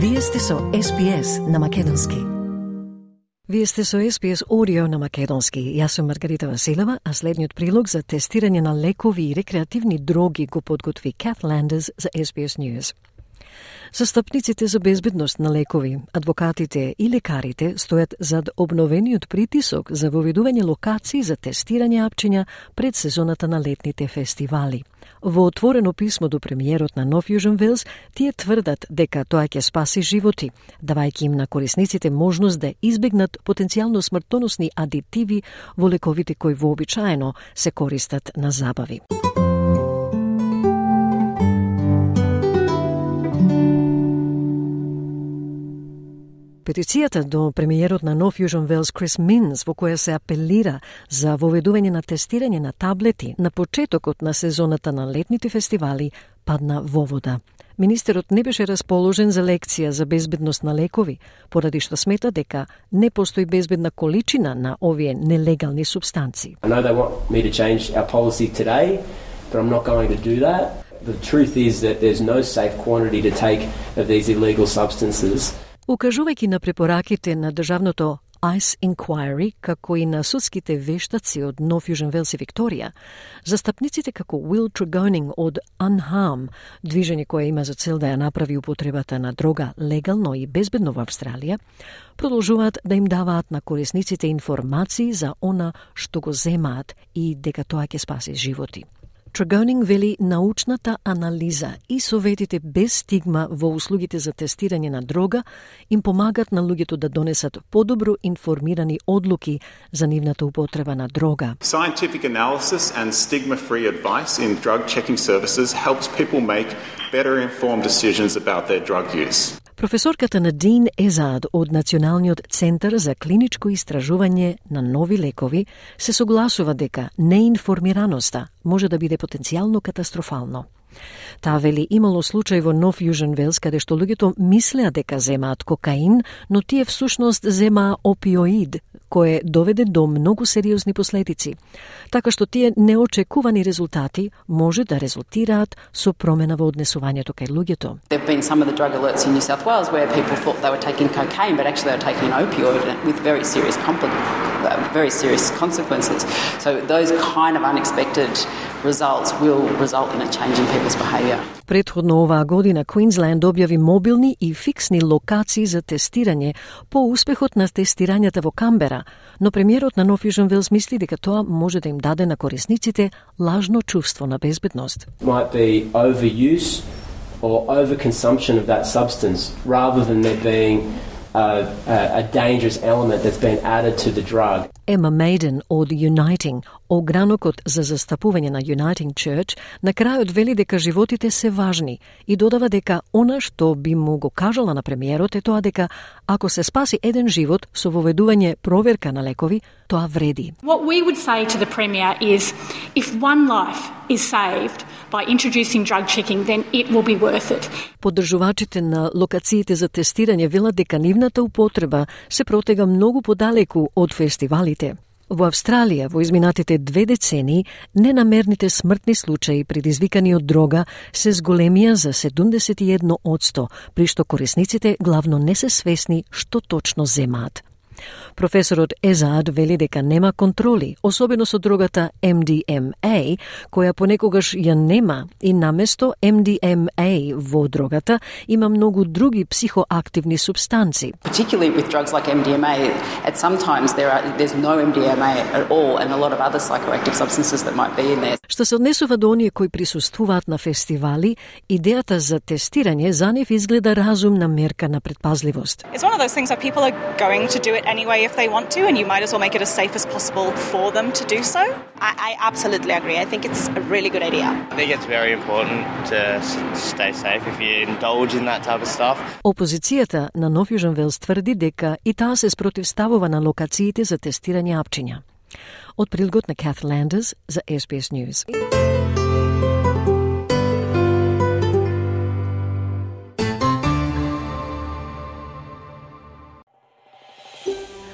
Вие сте со SPS на Македонски. Вие сте со SPS Audio на Македонски. Јас сум Маргарита Василева, а следниот прилог за тестирање на лекови и рекреативни дроги го подготви Кат Ландерс за SPS News. Застапниците за безбедност на лекови, адвокатите и лекарите стојат зад обновениот притисок за воведување локации за тестирање апчиња пред сезоната на летните фестивали. Во отворено писмо до премиерот на Нов Южен Велс, тие тврдат дека тоа ќе спаси животи, давајќи им на корисниците можност да избегнат потенцијално смртоносни адитиви во лековите кои вообичаено се користат на забави. Петицијата до премиерот на Нов Южен Велс Крис Минс во која се апелира за воведување на тестирање на таблети на почетокот на сезоната на летните фестивали падна во вода. Министерот не беше расположен за лекција за безбедност на лекови, поради што смета дека не постои безбедна количина на овие нелегални субстанции. But I'm not going to do that. The truth is that there's no safe quantity to take of these illegal substances. Укажувајќи на препораките на Државното Ice Inquiry, како и на судските вештаци од Нов Јужен Велс и Викторија, застапниците како Will Tregoning од Unharm, движење кое има за цел да ја направи употребата на дрога легално и безбедно во Австралија, продолжуваат да им даваат на корисниците информации за она што го земаат и дека тоа ќе спаси животи. Трагонинг вели научната анализа и советите без стигма во услугите за тестирање на дрога им помагат на луѓето да донесат подобро информирани одлуки за нивната употреба на дрога. Scientific analysis and stigma free advice in drug checking services helps people make better informed decisions about their drug use. Професорката Надин Езад од Националниот центар за клиничко истражување на нови лекови се согласува дека неинформираноста може да биде потенцијално катастрофално. Таа вели имало случај во Нов Јужен Велс каде што луѓето мислеа дека земаат кокаин, но тие всушност земаа опиоид, кое доведе до многу сериозни последици. Така што тие неочекувани резултати може да резултираат со промена во однесувањето кај луѓето. There been some of the drug alerts in New South Wales where people thought they were taking cocaine, but actually they were taking an opioid with very serious uh, very serious consequences. So those kind of unexpected results will result in a change in people's behaviour. Предходно оваа година Квинсленд објави мобилни и фиксни локации за тестирање по успехот на тестирањата во Камбера, но премиерот на Нов Южен Велс мисли дека тоа може да им даде на корисниците лажно чувство на безбедност. Might be overuse or overconsumption of that substance rather than there being a, dangerous element that's been added to the drug. Emma Maiden or The Uniting, огранокот за застапување на Uniting Church, на крајот вели дека животите се важни и додава дека она што би му го кажала на премиерот е тоа дека ако се спаси еден живот со воведување проверка на лекови, тоа вреди. What we would say to the premier is if one life is saved by introducing drug checking, then it will be worth it. Поддржувачите на локациите за тестирање велат дека нивната употреба се протега многу подалеку од фестивалите. Во Австралија во изминатите две децени ненамерните смртни случаи предизвикани од дрога се зголемија за 71 одсто, при што корисниците главно не се свесни што точно земаат. Професорот Езад вели дека нема контроли, особено со дрогата MDMA, која понекогаш ја нема и наместо MDMA во дрогата има многу други психоактивни субстанци. Particularly with drugs like MDMA, at sometimes there are there's no MDMA at all and a lot of other psychoactive substances that might be in there. Што се однесува до оние кои присуствуваат на фестивали, идејата за тестирање за нив изгледа разумна мерка на предпазливост. It's one of those things that people are going to do it anyway if they want to, and you might as well make it as safe as possible for them to do so. I, I absolutely agree. I think it's a really good idea. I think it's very important to stay safe if you indulge in that type of stuff. Опозицијата на Нов Јужен Велс тврди дека и таа се спротивставува на локациите за тестирање апчиња. Од прилгот на Kath Landers за SBS News.